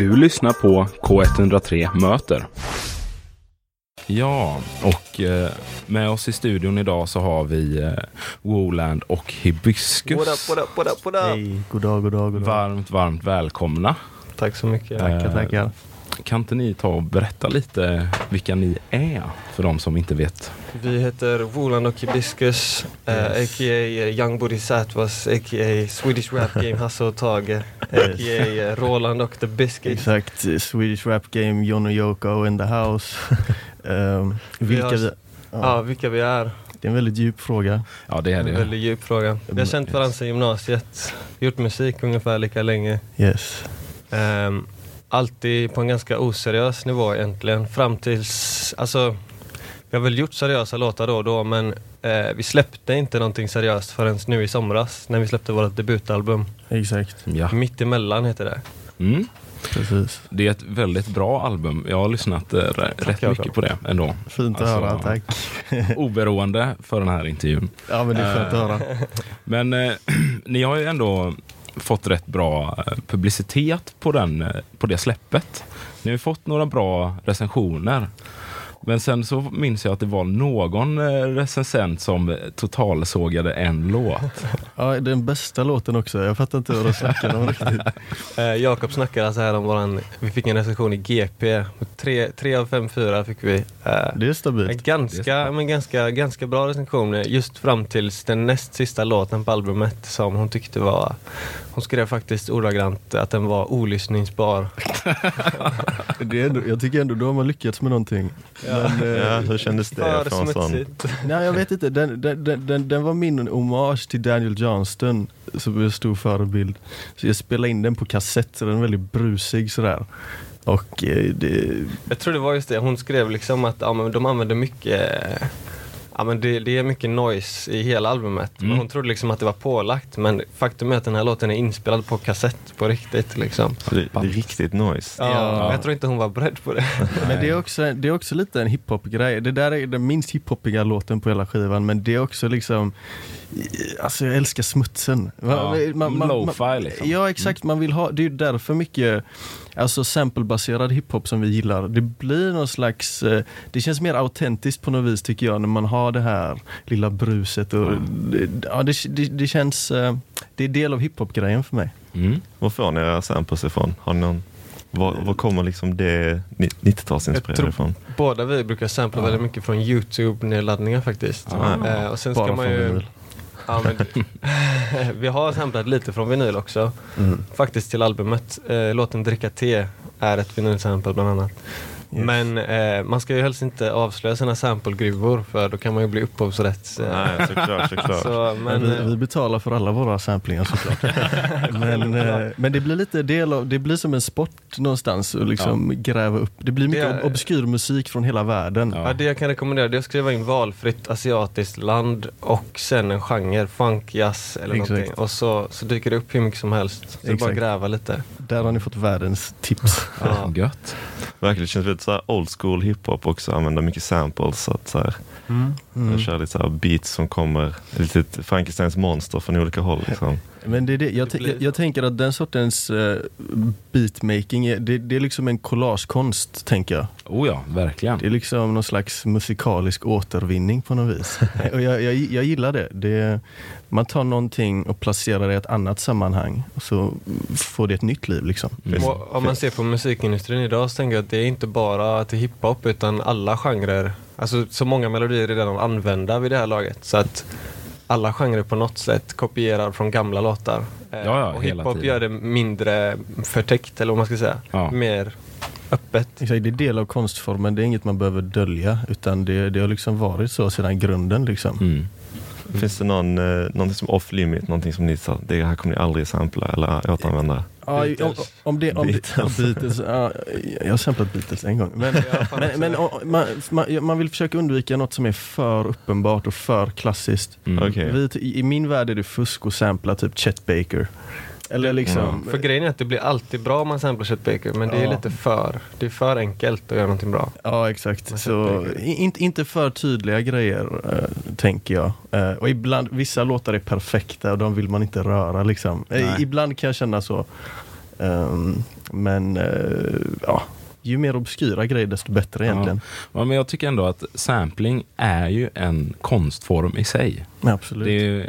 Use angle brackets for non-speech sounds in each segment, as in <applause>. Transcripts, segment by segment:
Du lyssnar på K103 Möter. Ja, och eh, med oss i studion idag så har vi eh, Woland och Hibiscus. What up, what up, what up, what up? Hej, god dag, god dag, god dag. Varmt, varmt välkomna. Tack så mycket. Tackar, Eh, tackar. Kan inte ni ta och berätta lite vilka ni är för de som inte vet? Vi heter Woland och Hibiscus, eh, Yes. a.k.a. Young Bodhisattvas, a.k.a. Swedish Rap Game <laughs> Hasse och Tage, a.k.a. Roland och The Biscuit. Exakt, eh, Swedish Rap Game, John och Yoko in the house. <laughs> Ehm, vilka har- vi, ja, Ja, vilka vi är. Det är en väldigt djup fråga. Ja, det är En det. väldigt djup fråga. Vi har känt varandra sedan gymnasiet, gjort musik ungefär lika länge. Yes. Ehm, alltid på en ganska oseriös nivå egentligen. Fram tills, alltså, vi har väl gjort seriösa låtar då och då men eh, vi släppte inte någonting seriöst förrän nu i somras när vi släppte vårt debutalbum. Exakt, Ja. Mitt emellan heter det. Mm. precis. Det är ett väldigt bra album. Jag har lyssnat eh, r- rätt mycket på det ändå. Fint att Alltså, höra, tack. <laughs> Oberoende för den här intervjun. Ja men det är skönt att höra. Men eh, <clears throat> ni har ju ändå fått rätt bra eh, publicitet på, den, eh, på det släppet. Ni har fått några bra recensioner. Men sen så minns jag att det var någon eh, recensent som totalsågade en låt. <laughs> Ja, den bästa låten också. Jag fattar inte vad de snackar om riktigt. <laughs> Eh, Jakob snackade alltså här om våran, vi fick en recension i GP, tre, tre av fem, fyra fick vi. Eh, Det är en stabilt. Det är ganska, sant. men ganska, ganska bra recension eh, just fram tills den näst sista låten på albumet som hon tyckte var, hon skrev faktiskt ordagrant att den var olyssningsbar. <laughs> Det är ändå, jag tycker ändå då har man lyckats med någonting. Men, eh, Ja, hur kändes det För smutsigt. <laughs> Nej jag vet inte, den, den, den, den, var min hommage till Daniel Johnston som är en stor förebild. Så jag spelade in den på kassett, så den är väldigt brusig sådär. Och eh, det, Jag tror det var just det, hon skrev liksom att ja, men de använder mycket Ja men det, det är mycket noise i hela albumet. Mm. Hon trodde liksom att det var pålagt men faktum är att den här låten är inspelad på kassett på riktigt liksom. Det, det är riktigt noise. Ja, Ja. Jag tror inte hon var beredd på det. <laughs> men det är, också, det är också lite en hiphop-grej. Det där är den minst hiphopiga låten på hela skivan men det är också liksom Alltså jag älskar smutsen. Ja, lo-fi liksom. Ja exakt, man vill ha, det är ju därför mycket Alltså samplebaserad hiphop som vi gillar. Det blir någon slags, eh, det känns mer autentiskt på något vis tycker jag när man har det här lilla bruset och det, ja, det, det, det känns, eh, det är del av hiphop-grejen för mig. Mm. Var får ni era samples ifrån? Har ni någon, var, var kommer liksom det ni- 90-talsinspirerade tror- ifrån? Båda vi brukar sampla Ja. väldigt mycket från Youtube-nedladdningar faktiskt. Ah. Eh, och sen Bara ska man från ju... Ja, men, <laughs> vi har samplat lite från vinyl också. Mm. Faktiskt till albumet. Eh, låten Dricka te är ett vinylsample bland annat. Yes. Men eh, man ska ju helst inte avslöja sina samplegruvor för då kan man ju bli upphovsrätts... Eh, Nej, såklart, såklart. <laughs> så, Men men, vi, vi eh, betalar för alla våra samplingar såklart. <laughs> men, eh, men det blir lite del av, det blir som en sport någonstans att liksom gräva upp. Det blir mycket Det ob- obskyr musik från hela världen. Ja. ja, det jag kan rekommendera det är att skriva in valfritt asiatiskt land och sen en genre, funk, jazz eller Exakt. någonting. Och så, så dyker det upp hur mycket som helst. Så det är bara att gräva lite. Där har ni fått världens tips. <laughs> Ja. Gött. Verkligen, det känns väldigt så här old school hiphop också, använda mycket samples. Så att så här, Mm. Jag kör lite så här beats som kommer, ett litet Frankensteins monster från olika håll. Liksom. Men det är det. Jag, Det t- blir- jag, jag tänker att den sortens eh, beatmaking, är, det, det är liksom en collagekonst tänker jag. Oh ja, verkligen. Det är liksom någon slags musikalisk återvinning på något vis. <laughs> och jag, jag, jag gillar det. det. Man tar någonting och placerar det i ett annat sammanhang och så får det ett nytt liv liksom. Mm. Och om man ser på musikindustrin idag så tänker jag att det är inte bara till hiphop utan alla genrer. Alltså så många melodier är redan använda vid det här laget. Så att alla genrer på något sätt kopierar från gamla låtar. Eh, Ja, ja, och hiphop gör det mindre förtäckt eller vad man ska säga. Ja. Mer öppet. Exakt, det är del av konstformen, det är inget man behöver dölja utan det, det har liksom varit så sedan grunden. Liksom. Mm. Finns det någon, eh, någonting som off limit, någonting som ni sa, det här kommer ni aldrig sampla eller återanvända? Ja, om, om det, om Beatles. Det, Beatles ja, jag har samplat Beatles en gång. Men, men, men o- man, man, man vill försöka undvika något som är för uppenbart och för klassiskt. Mm. Okej. Vi, i, I min värld är det fusk att sampla typ Chet Baker. Eller liksom... För grejen är att det blir alltid bra om man samplar Baker men det är Ja. lite för, det är för enkelt att göra någonting bra. Ja exakt. Så, inte, inte för tydliga grejer eh, tänker jag. Eh, och ibland, vissa låtar är perfekta och de vill man inte röra liksom. Nej. ibland kan jag känna så. Ehm, men ja, ju mer obskyra grejer desto bättre egentligen. Ja, men jag tycker ändå att sampling är ju en konstform i sig. Ja, absolut. Det är ju,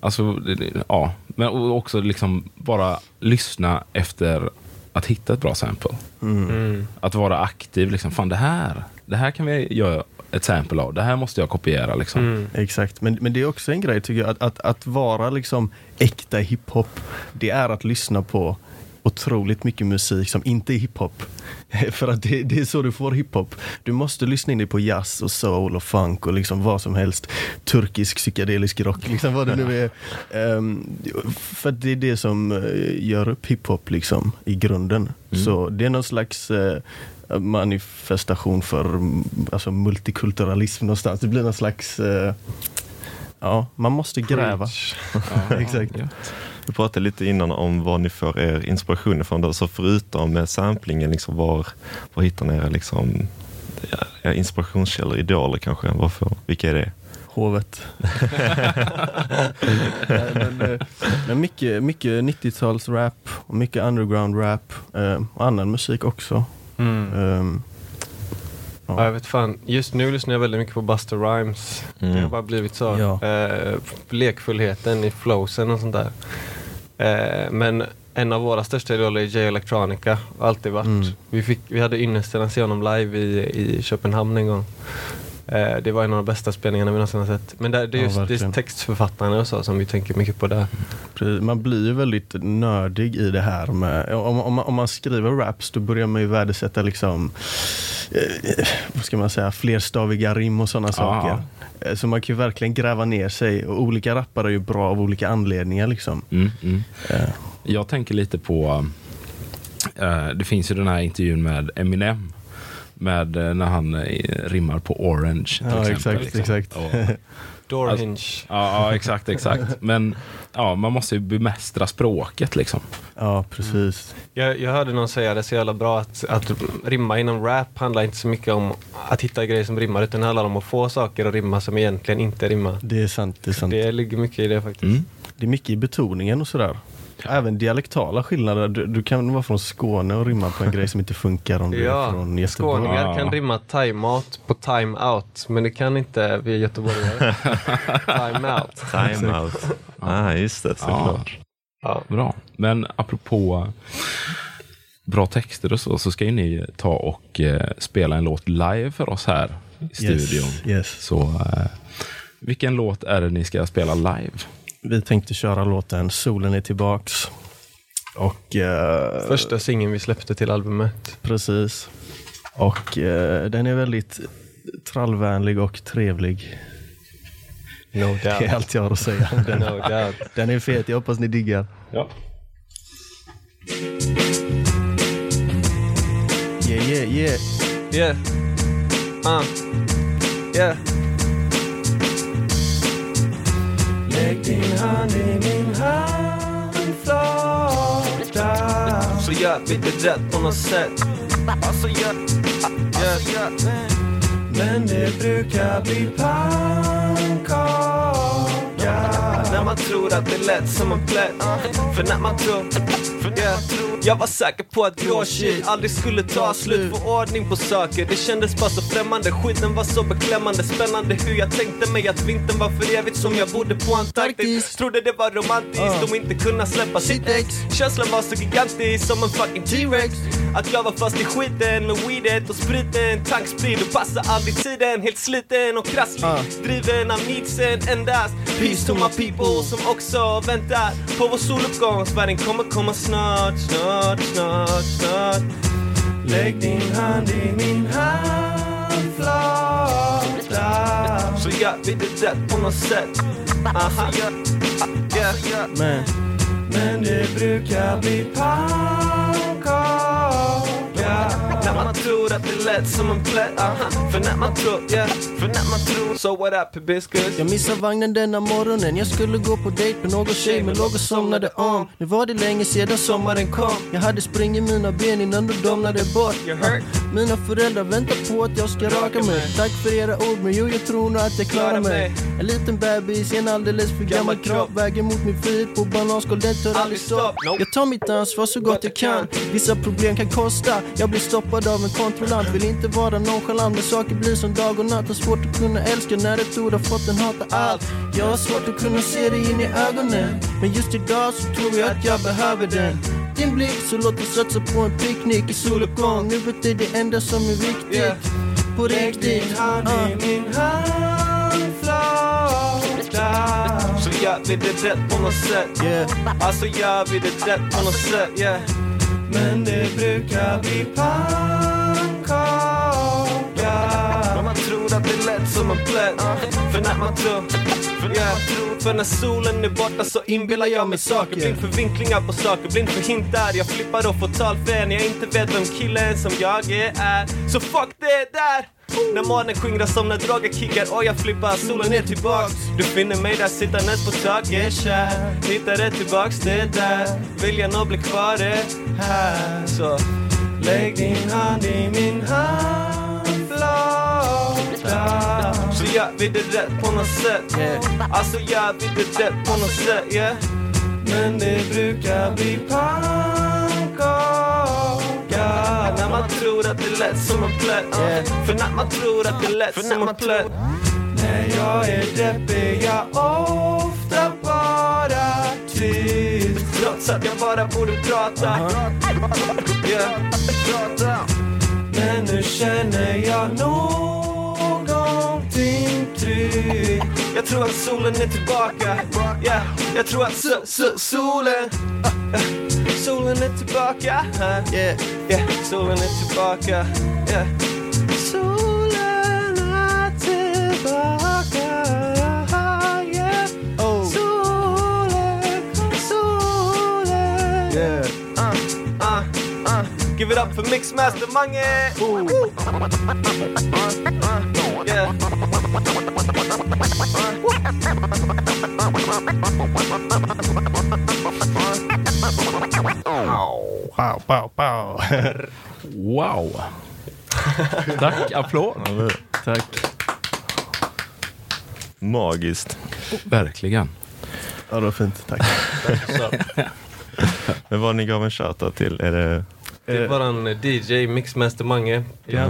alltså, ja. Men också liksom bara lyssna efter att hitta ett bra sample. Mm. Mm. Att vara aktiv. Liksom, Fan, det här, det här kan vi göra ett sample av. Det här måste jag kopiera. Liksom. Mm. Exakt, men, men det är också en grej tycker jag, att, att, att vara liksom äkta hiphop, det är att lyssna på otroligt mycket musik som inte är hiphop. <laughs> För att det, det är så du får hiphop. Du måste lyssna in dig på jazz och soul och funk och liksom vad som helst. Turkisk psykedelisk rock, <laughs> liksom vad det nu är. Ehm, för det är det som eh, gör upp hiphop liksom i grunden. Mm. Så det är någon slags eh, manifestation för mm, alltså, multikulturalism någonstans. Det blir någon slags eh, Ja, man måste gräva. <laughs> Ja, Exakt. Ja. Vi pratade lite innan om var ni får er inspiration ifrån. Då. Så förutom med samplingen, liksom var, var hittar ni era liksom, ja, inspirationskällor, idoler kanske? Varför, vilka är det? Hovet. <laughs> Men, eh, men mycket, mycket 90-tals-rap och mycket underground-rap eh, och annan musik också. Mm. Ehm, Ja, jag vet fan. Just nu lyssnar jag väldigt mycket på Buster Rhymes. Det har Mm. bara blivit så. Ja. Eh, lekfullheten i flowsen och sånt där. Eh, men en av våra största idoler är J Electronica. Alltid varit. Mm. Vi, fick, vi hade ynnesten att se honom live i, i Köpenhamn en gång. Eh, det var en av de bästa spelningarna vi någonsin har sett. Men där, det är Ja, just det är textförfattarna och så som vi tänker mycket på där. man blir ju väldigt nördig i det här med, om, om, man, om man skriver raps då börjar man ju värdesätta liksom, eh, vad ska man säga, flerstaviga rim och sådana saker. Eh, Så man kan ju verkligen gräva ner sig och olika rappare är ju bra av olika anledningar liksom. Mm, mm. Eh, Jag tänker lite på, eh, det finns ju den här intervjun med Eminem. Med eh, när han eh, rimmar på Orange. Till Ja, exempel, exakt, liksom. exakt. Och, <laughs> Doorhinge. ja, ja, exakt, exakt. Men ja, man måste ju bemästra språket liksom. Ja, precis. Jag, jag hörde någon säga det så jävla bra att, att rimma inom rap handlar inte så mycket om att hitta grejer som rimmar utan det handlar om att få saker att rimma som egentligen inte rimmar. Det är sant. Det är sant. Det ligger mycket i det faktiskt. Mm. Det är mycket i betoningen och sådär. Även dialektala skillnader. Du, du kan vara från Skåne och rimma på en grej som inte funkar om du är från Göteborg. skåningar Ja. kan rimma time-out på time-out men det kan inte vi göteborgare. <laughs> time-out. Time out. ah, just det, såklart. Ja. Bra. Men apropå bra texter och så, så ska ju ni ta och eh, spela en låt live för oss här i studion. Yes, yes. Så eh, vilken låt är det ni ska spela live? Vi tänkte köra låten Solen är tillbaks. Och eh, Första singeln vi släppte till albumet. precis. Och eh, den är väldigt trallvänlig och trevlig. No Det är doubt. allt jag har att säga. Den, <laughs> No doubt. den är fet, jag hoppas ni diggar. Ja. Yeah, yeah, yeah. Yeah. Uh. Yeah. Din hand i min handflata Så gör vi det rätt på något sätt Alltså gör... Yeah. Men det brukar bli pannkaka När man tror att det är lätt som en plätt För när man tror Yeah. Jag var säker på att grå shit aldrig skulle ta slut. Få ordning på saker, det kändes bara så främmande. Skiten var så beklämmande, spännande hur jag tänkte mig att vintern var för evigt som jag bodde på Antarktis. Trodde det var romantiskt om inte kunna släppa sitt ex. Känslan var så gigantisk som en fucking T-Rex. Att jag var fast i skiten med weedet och spriten. Tanksprid och passar aldrig tiden. Helt sliten och krasslig Driven av needsen endast. Peace to my people som också väntar på vår soluppgång. Sverige kommer komma snart, snart, snart, snart Lägg din hand i min handflata Så gör vi det på något sätt Aha. Yeah. Men Men det brukar bli man tror att det är lätt som en plätt aha. För när man tror, yeah För när man tror So what up hibiscus? Jag missade vagnen denna morgonen Jag skulle gå på dejt med någon tjej men låg och somnade om Nu var det länge sedan sommaren kom Jag hade spring i mina ben innan du domnade bort You hurt? Mina föräldrar väntar på att jag ska raka mig. Tack för era ord men jo jag tror nog att jag klarar mig. En liten bebis i en alldeles för gammal kropp. Väger mot min frihet på bananskal, det tar aldrig stopp. Jag tar mitt ansvar så gott jag kan. Vissa problem kan kosta. Jag blir stoppad av en kontrollant. Vill inte vara nonchalant men saker blir som dag och natt. Har svårt att kunna älska när ett ord har fått en hata allt. Jag har svårt att kunna se dig in i ögonen. Men just idag så tror jag att jag behöver den din blick så låt oss satsa på en picknick i soluppgång Nuet är det enda som är viktigt Yeah. På riktigt hand Ah. i min handflata Så gör vi det rätt på något sätt Yeah. Alltså gör vi det rätt på något sätt yeah. Men det brukar bli pannkaka som en plätt För när man tror. För när, man tror, för när solen är borta så inbillar jag mig saker. Blind för vinklingar på saker, blind för hintar. Jag flippar och får tal för när jag inte vet vem killen som jag är. Så fuck det där! När månen skingras som när droger kickar och jag flippar solen är tillbaks. Du finner mig där sittandes på taket kär. Hittar det tillbaks det där. Viljan att bli kvar är här. Så lägg din hand i min handflata gör vi det rätt på något sätt Alltså gör vi det rätt på något sätt yeah. Men det brukar bli pannkaka. När man tror att det är lätt som en plätt För när man tror att det är lätt som en plätt När jag är deppig jag ofta bara tyst Trots att jag bara borde prata. Yeah. Men nu känner jag tryggt Jag tror att solen är tillbaka yeah. Jag tror att so so solen uh, Solen är tillbaka uh, yeah. Yeah. Solen är tillbaka yeah. Solen är tillbaka yeah. Oh. Solen, solen Yeah. uh, uh, uh. Give it up för Mixmaster Mange! Uh, yeah. Pow, pow, pow. Wow! Tack, applåd. Tack. Magiskt. Verkligen. Ja, det var fint. Tack. <laughs> Men vad ni gav en shoutout till, är det Det är våran DJ, Mixmaster Mange. Det är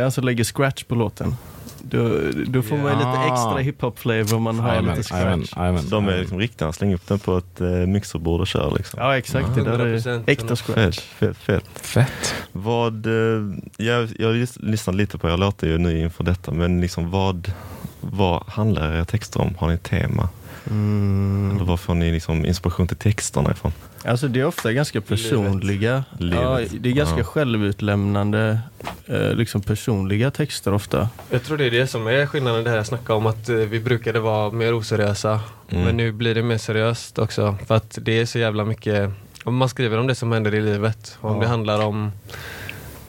är alltså lägger scratch på låten. Då, då får man ju lite extra hiphop-flavor om man har Jajamän, lite scratch. jajamän. de är liksom riktiga, släng upp den på ett eh, mixerbord och kör liksom. Ja, exakt. Det där är 100%. äkta scratch. Fett, fett, fett. Fett. Vad, eh, jag, jag lyssnat lite på er låtar ju nu inför detta, men liksom vad, vad handlar era texter om? Har ni ett tema? Mm. Eller var får ni liksom inspiration till texterna ifrån? Alltså det är ofta ganska personliga, Livet. Ja, det är ganska Ja. självutlämnande, eh, liksom personliga texter ofta. Jag tror det är det som är skillnaden det här jag snackade om att eh, vi brukade vara mer oseriösa. Mm. Men nu blir det mer seriöst också. För att det är så jävla mycket, om man skriver om det som händer i livet. Om Ja. det handlar om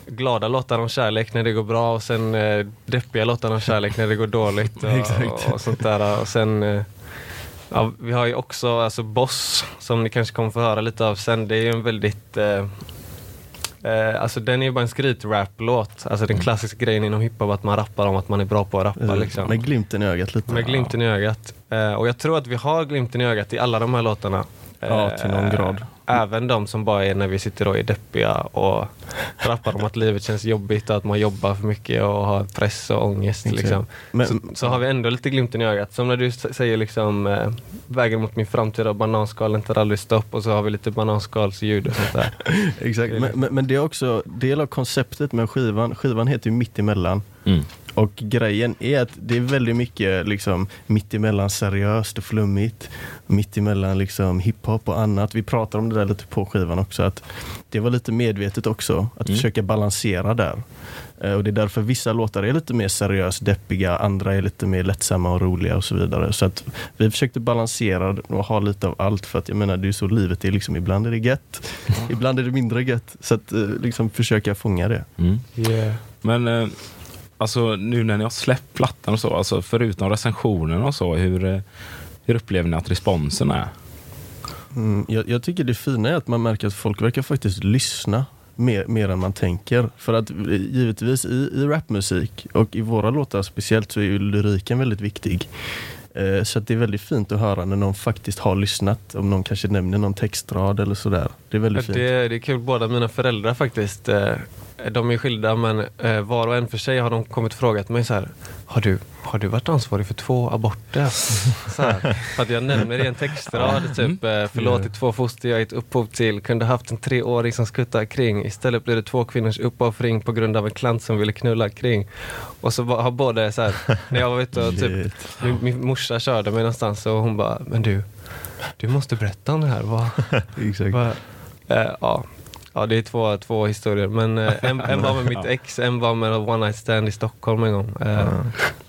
glada låtar om kärlek när det går bra och sen eh, deppiga låtar om kärlek när det går dåligt. Och, <laughs> Exakt. och sånt där. Och sen, eh, ja, vi har ju också alltså Boss som ni kanske kommer få höra lite av sen. Det är ju en väldigt eh, Eh, alltså den är ju bara en skrytrap-låt. Alltså den klassiska grejen inom hiphop att man rappar om att man är bra på att rappa. Liksom. Med glimten i ögat lite. Med glimten i ögat. Eh, och jag tror att vi har glimten i ögat i alla de här låtarna. Ja, till någon Eh, grad. Även de som bara är när vi sitter och är deppiga och rappar om att livet känns jobbigt och att man jobbar för mycket och har press och ångest. Liksom. Men- så, så har vi ändå lite glimten i ögat. Som när du säger liksom eh, vägen mot min framtid och bananskalen tar aldrig stopp och så har vi lite bananskalsljud och sånt där. <laughs> Exakt, men, men, men det är också del av konceptet med skivan. Skivan heter ju Mittemellan. Mm. Och grejen är att det är väldigt mycket liksom mittemellan seriöst och flummigt. Mittemellan liksom hiphop och annat. Vi pratar om det där lite på skivan också. Att det var lite medvetet också att Mm. försöka balansera där. Eh, Och det är därför vissa låtar är lite mer seriöst deppiga, andra är lite mer lättsamma och roliga och så vidare. Så att vi försökte balansera och ha lite av allt för att jag menar det är så livet är. Liksom, ibland är det gött, ibland är det mindre gött. Så att eh, liksom försöka fånga det. Mm. Yeah. Men eh, alltså nu när ni har släppt plattan och så, alltså förutom recensionen och så, hur, eh, hur upplever ni att responsen är? Mm, jag, jag tycker det fina är att man märker att folk verkar faktiskt lyssna. mer, mer än man tänker. För att eh, givetvis i, i rapmusik och i våra låtar speciellt så är ju lyriken väldigt viktig. Eh, Så att det är väldigt fint att höra när någon faktiskt har lyssnat. Om någon kanske nämner någon textrad eller sådär. Det är väldigt Ja, fint. det, det är kul, båda mina föräldrar faktiskt. eh, De är skilda men eh, var och en för sig har de kommit och frågat mig så här. Har du, har du varit ansvarig för två aborter? <laughs> Så här, för att jag nämner i en textrad typ eh, förlåtit två foster jag gett upphov till. Kunde haft en treåring som skuttar kring. Istället blev det två kvinnors uppoffring på grund av en klant som ville knulla kring. Och så har båda så här, när jag var ute och typ min, min morsa körde mig någonstans och hon bara, men du, du måste berätta om det här. Vad, <laughs> Exakt. vad, eh, ja. Ja, det är två, två historier. Men eh, en, en var med mitt <laughs> ex, en var med One Night Stand i Stockholm en gång. Eh,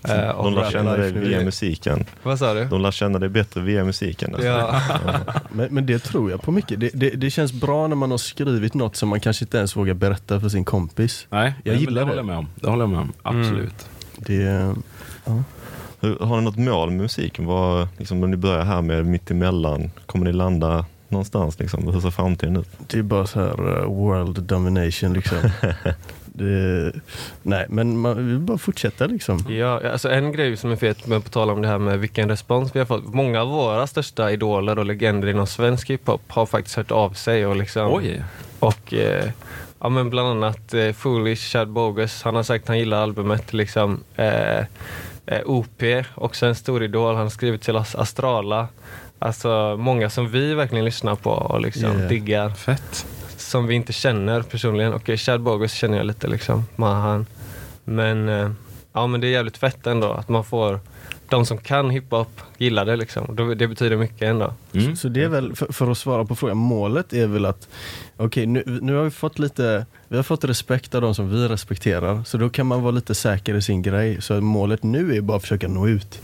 eh, och De lär känna dig via musiken. Vad sa du? De lär känna dig bättre via musiken. alltså. Ja, <laughs> Men, men det tror jag på mycket. Det, det, det känns bra när man har skrivit något som man kanske inte ens vågar berätta för sin kompis. Nej, Jag gillar det. det. håller jag med om. Det håller jag med om. Absolut. Det, Hur, har ni något mål med musiken? Vad, liksom, om ni börjar här med mittemellan, kommer ni landa någonstans? Liksom? Hur ser framtiden ut? det är bara så här uh, world domination liksom. <laughs> det, nej, men man vi vill bara fortsätta liksom. ja, alltså en grej som är fet, men på tal om det här med vilken respons vi har fått. Många av våra största idoler och legender inom svensk hiphop har faktiskt hört av sig och liksom Oj. Och eh, ja, men bland annat eh, Foolish, Chad Bogus, han har sagt att han gillar albumet. Liksom. Eh, eh, OP, också en stor idol, han har skrivit till oss. Astrala. Alltså många som vi verkligen lyssnar på och liksom Yeah. diggar. Fett. Som vi inte känner personligen. Och eh, Chad Bogus känner jag lite liksom, Mahan. Men, eh, ja, men det är jävligt fett ändå att man får de som kan hiphop gillar det liksom. Det, betyder mycket ändå. Mm. Så det är väl, för, för att svara på frågan, målet är väl att okej nu, nu har vi fått lite, vi har fått respekt av de som vi respekterar. Så då kan man vara lite säker i sin grej. Så målet nu är bara att försöka nå ut.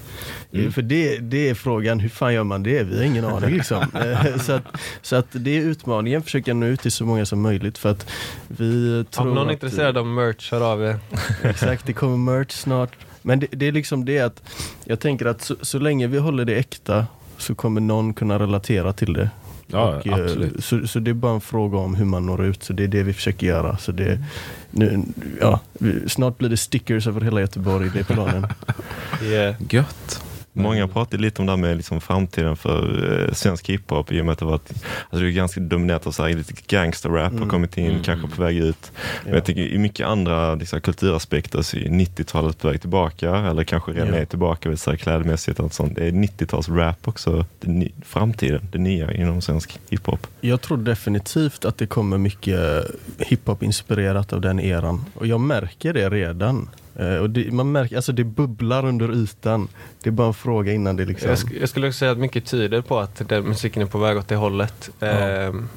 Mm. För det, det är frågan, hur fan gör man det? Vi har ingen <laughs> aning liksom. Eh, så, att, så att det är utmaningen, försöka nå ut till så många som möjligt. För att vi tror Om någon är intresserad av merch, hör av er. Exakt, det kommer merch snart. Men det, det är liksom det att jag tänker att så, så länge vi håller det äkta så kommer någon kunna relatera till det. Ja, Och, eh, absolut. Så, så det är bara en fråga om hur man når ut, så det är det vi försöker göra. Så det, nu, ja, snart blir det stickers över hela Göteborg, det är planen. <laughs> Yeah. Gött. Många pratar lite om det här med liksom framtiden för eh, svensk hiphop i och med att det, varit, alltså det är ganska dominerat av så här, lite gangsterrap har Mm. kommit in, Mm. kanske på väg ut. Men Ja. jag tycker i mycket andra liksom, kulturaspekter så är 90-talet på väg tillbaka eller kanske redan Ja. är tillbaka vill säga, klädmässigt och sånt. Det är 90-tals-rap också, det ny, framtiden, det nya inom svensk hiphop. Jag tror definitivt att det kommer mycket hiphop inspirerat av den eran. Och jag märker det redan. Eh, och det, man märker, alltså det bubblar under ytan. Det är bara en fråga innan det liksom... Jag, sk- jag skulle också säga att mycket tyder på att den musiken är på väg åt det hållet. Ja. Ehm,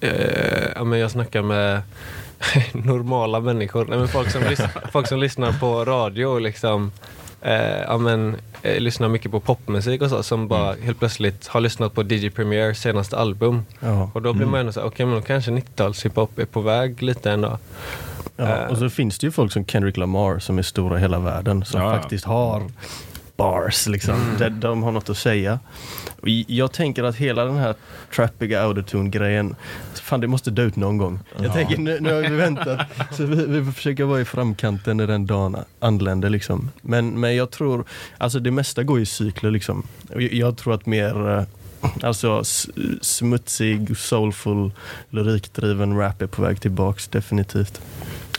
eh, ja, men jag snackar med <laughs> normala människor, Nej, men folk, som <laughs> folk som lyssnar på radio och liksom, eh, ja, men, eh, lyssnar mycket på popmusik och så, som bara helt plötsligt har lyssnat på DJ Premier senaste album. ja. Och då blir man ändå såhär, okej men då kanske 90-tals hiphop är på väg lite ändå. Ja, Eh. och så finns det ju folk som Kendrick Lamar som är stora i hela världen som Ja, faktiskt har bars liksom. De, de har något att säga. Jag tänker att hela den här trappiga autotune-grejen, fan det måste dö ut någon gång. Jag tänker nu, nu har vi väntat, så vi, vi får försöka vara i framkanten när den dagen anländer liksom. Men, men jag tror, alltså det mesta går i cykler liksom. Jag, jag tror att mer eh, Alltså smutsig, soulful, lyrikdriven rap är på väg tillbaks definitivt.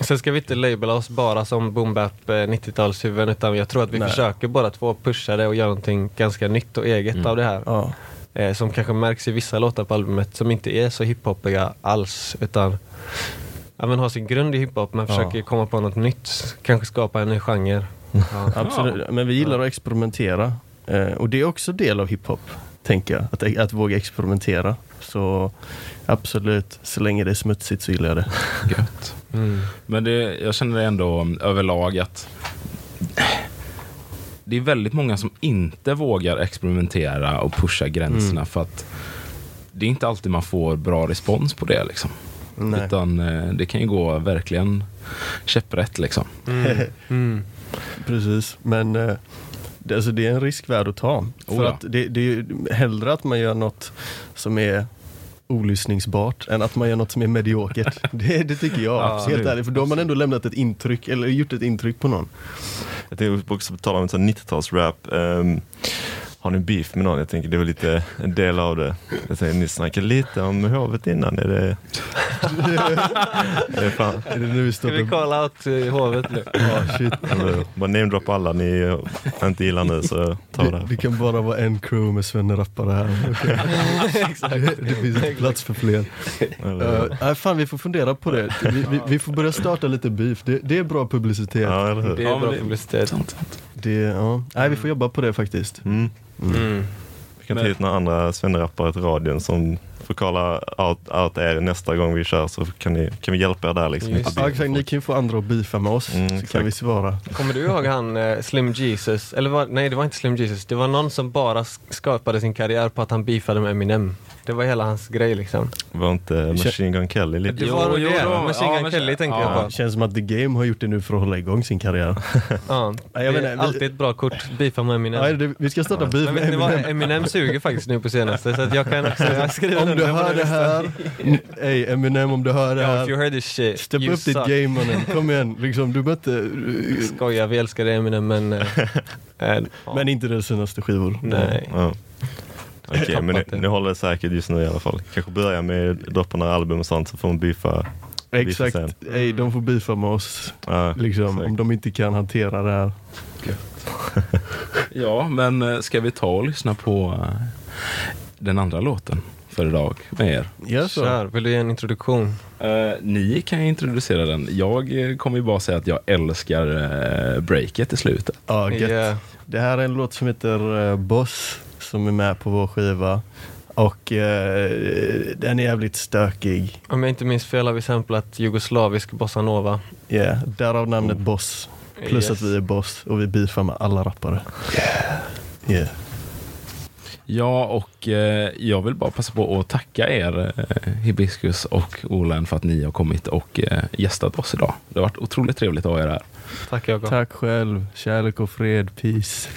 Sen ska vi inte labela oss bara som boom bap eh, 90-talshuvuden utan jag tror att vi Nej. försöker båda två pusha det och göra någonting ganska nytt och eget Mm. av det här. Ja. Eh, som kanske märks i vissa låtar på albumet som inte är så hiphopiga alls utan ja, men har sin grund i hiphop men Ja. försöker komma på något nytt. Kanske skapa en ny genre. Ja. <laughs> Absolut, men vi gillar att experimentera. Eh, och det är också del av hiphop, tänker jag. Att, att våga experimentera. Så absolut, så länge det är smutsigt så gillar jag det. Gött. Mm. Men det, jag känner ändå överlag att det är väldigt många som inte vågar experimentera och pusha gränserna för att det är inte alltid man får bra respons på det. Liksom. Nej. Utan eh, det kan ju gå verkligen käpprätt. Liksom. Mm. Mm. Precis, men eh, det, alltså, det är en risk värd att ta. För Oh ja. att det, det är ju hellre att man gör något som är olyssningsbart än att man gör något som är mediokert. <laughs> Det, det tycker jag, Ja, helt ärligt. För då har man ändå lämnat ett intryck, eller gjort ett intryck på någon. Jag tänkte också på tal om en sån 90-talsrap. Um, har ni beef med någon? Jag tänker det var lite en del av det. Jag tänkte, ni snackade lite om hovet innan. Är det... är det fan, Är det nu vi Ska står vi call out i hovet nu? Ja, shit. bara namedroppa alla ni inte gillar nu så ta Det, det. det kan bara vara en crew med Svenne Rappare här. <laughs> Okej. det, det finns plats för fler. Uh, nej, fan, vi får fundera på det. Vi, vi, vi får börja starta lite beef. Det, det är bra publicitet. ja, Det är bra det- publicitet. Det, ja. Nej, vi får jobba på det faktiskt. Mm. Mm. Vi kan ta hit några andra svennerappare till radion som får kolla out, out er nästa gång vi kör så kan, ni, kan vi hjälpa er där liksom. Just Ja, exakt, ni kan ju få andra att beefa med oss, Mm, så kan exakt. vi svara. Kommer du ihåg han eh, Slim Jesus? Eller var, nej det var inte Slim Jesus, det var någon som bara sk- skapade sin karriär på att han beefade med Eminem. Det var hela hans grej liksom. Var inte Machine Gun Kelly lite? Det Jo, var jo, det, då. Machine Ja, Gun men- Kelly tänker ja. jag Det på. känns som att The Game har gjort det nu för att hålla igång sin karriär. <laughs> Ja, det menar, är vi- alltid ett bra kort, beefa med Eminem. Nej, det, vi ska starta beef Men med ni vad, Eminem. Eminem suger faktiskt nu på senaste så att jag kan också, <laughs> jag skriver Om du hör det listan. här, ey Eminem om du hör det Ja, if you här, heard this shit, step you up ditt suck. game mannen. Kom igen, liksom, du inte... Skojar, vi älskar dig Eminem men... <laughs> ja. Men inte deras senaste skivor. Nej. Ja. Okej, tappat men det. nu, nu håller det säkert just nu i alla fall. Kanske börja med droppa några album och sånt så får man beefa. Exakt, sen. ey, de får beefa med oss. Ja, Liksom, exakt. om de inte kan hantera det här. <laughs> Ja, men eh, ska vi ta och lyssna på eh, den andra låten för idag med er? Gör så. Kör, vill du ge en introduktion? Eh, ni kan ju introducera den. Jag kommer ju bara säga att jag älskar uh, breaket i slutet. Ja, gött. Yeah. Det här är en låt som heter Boss som är med på vår skiva. Och eh, den är jävligt stökig. Om jag inte minns fel har vi samplat jugoslavisk bossanova. Yeah, därav namnet Boss. Plus Yes. att vi är boss och vi beefar med alla rappare. Yeah. Ja, och eh, jag vill bara passa på att tacka er, eh, Hibiscus och Olen, för att ni har kommit och eh, gästat oss idag. Det har varit otroligt trevligt att ha er här. Tack Jakob. Tack själv. Kärlek och fred. Peace.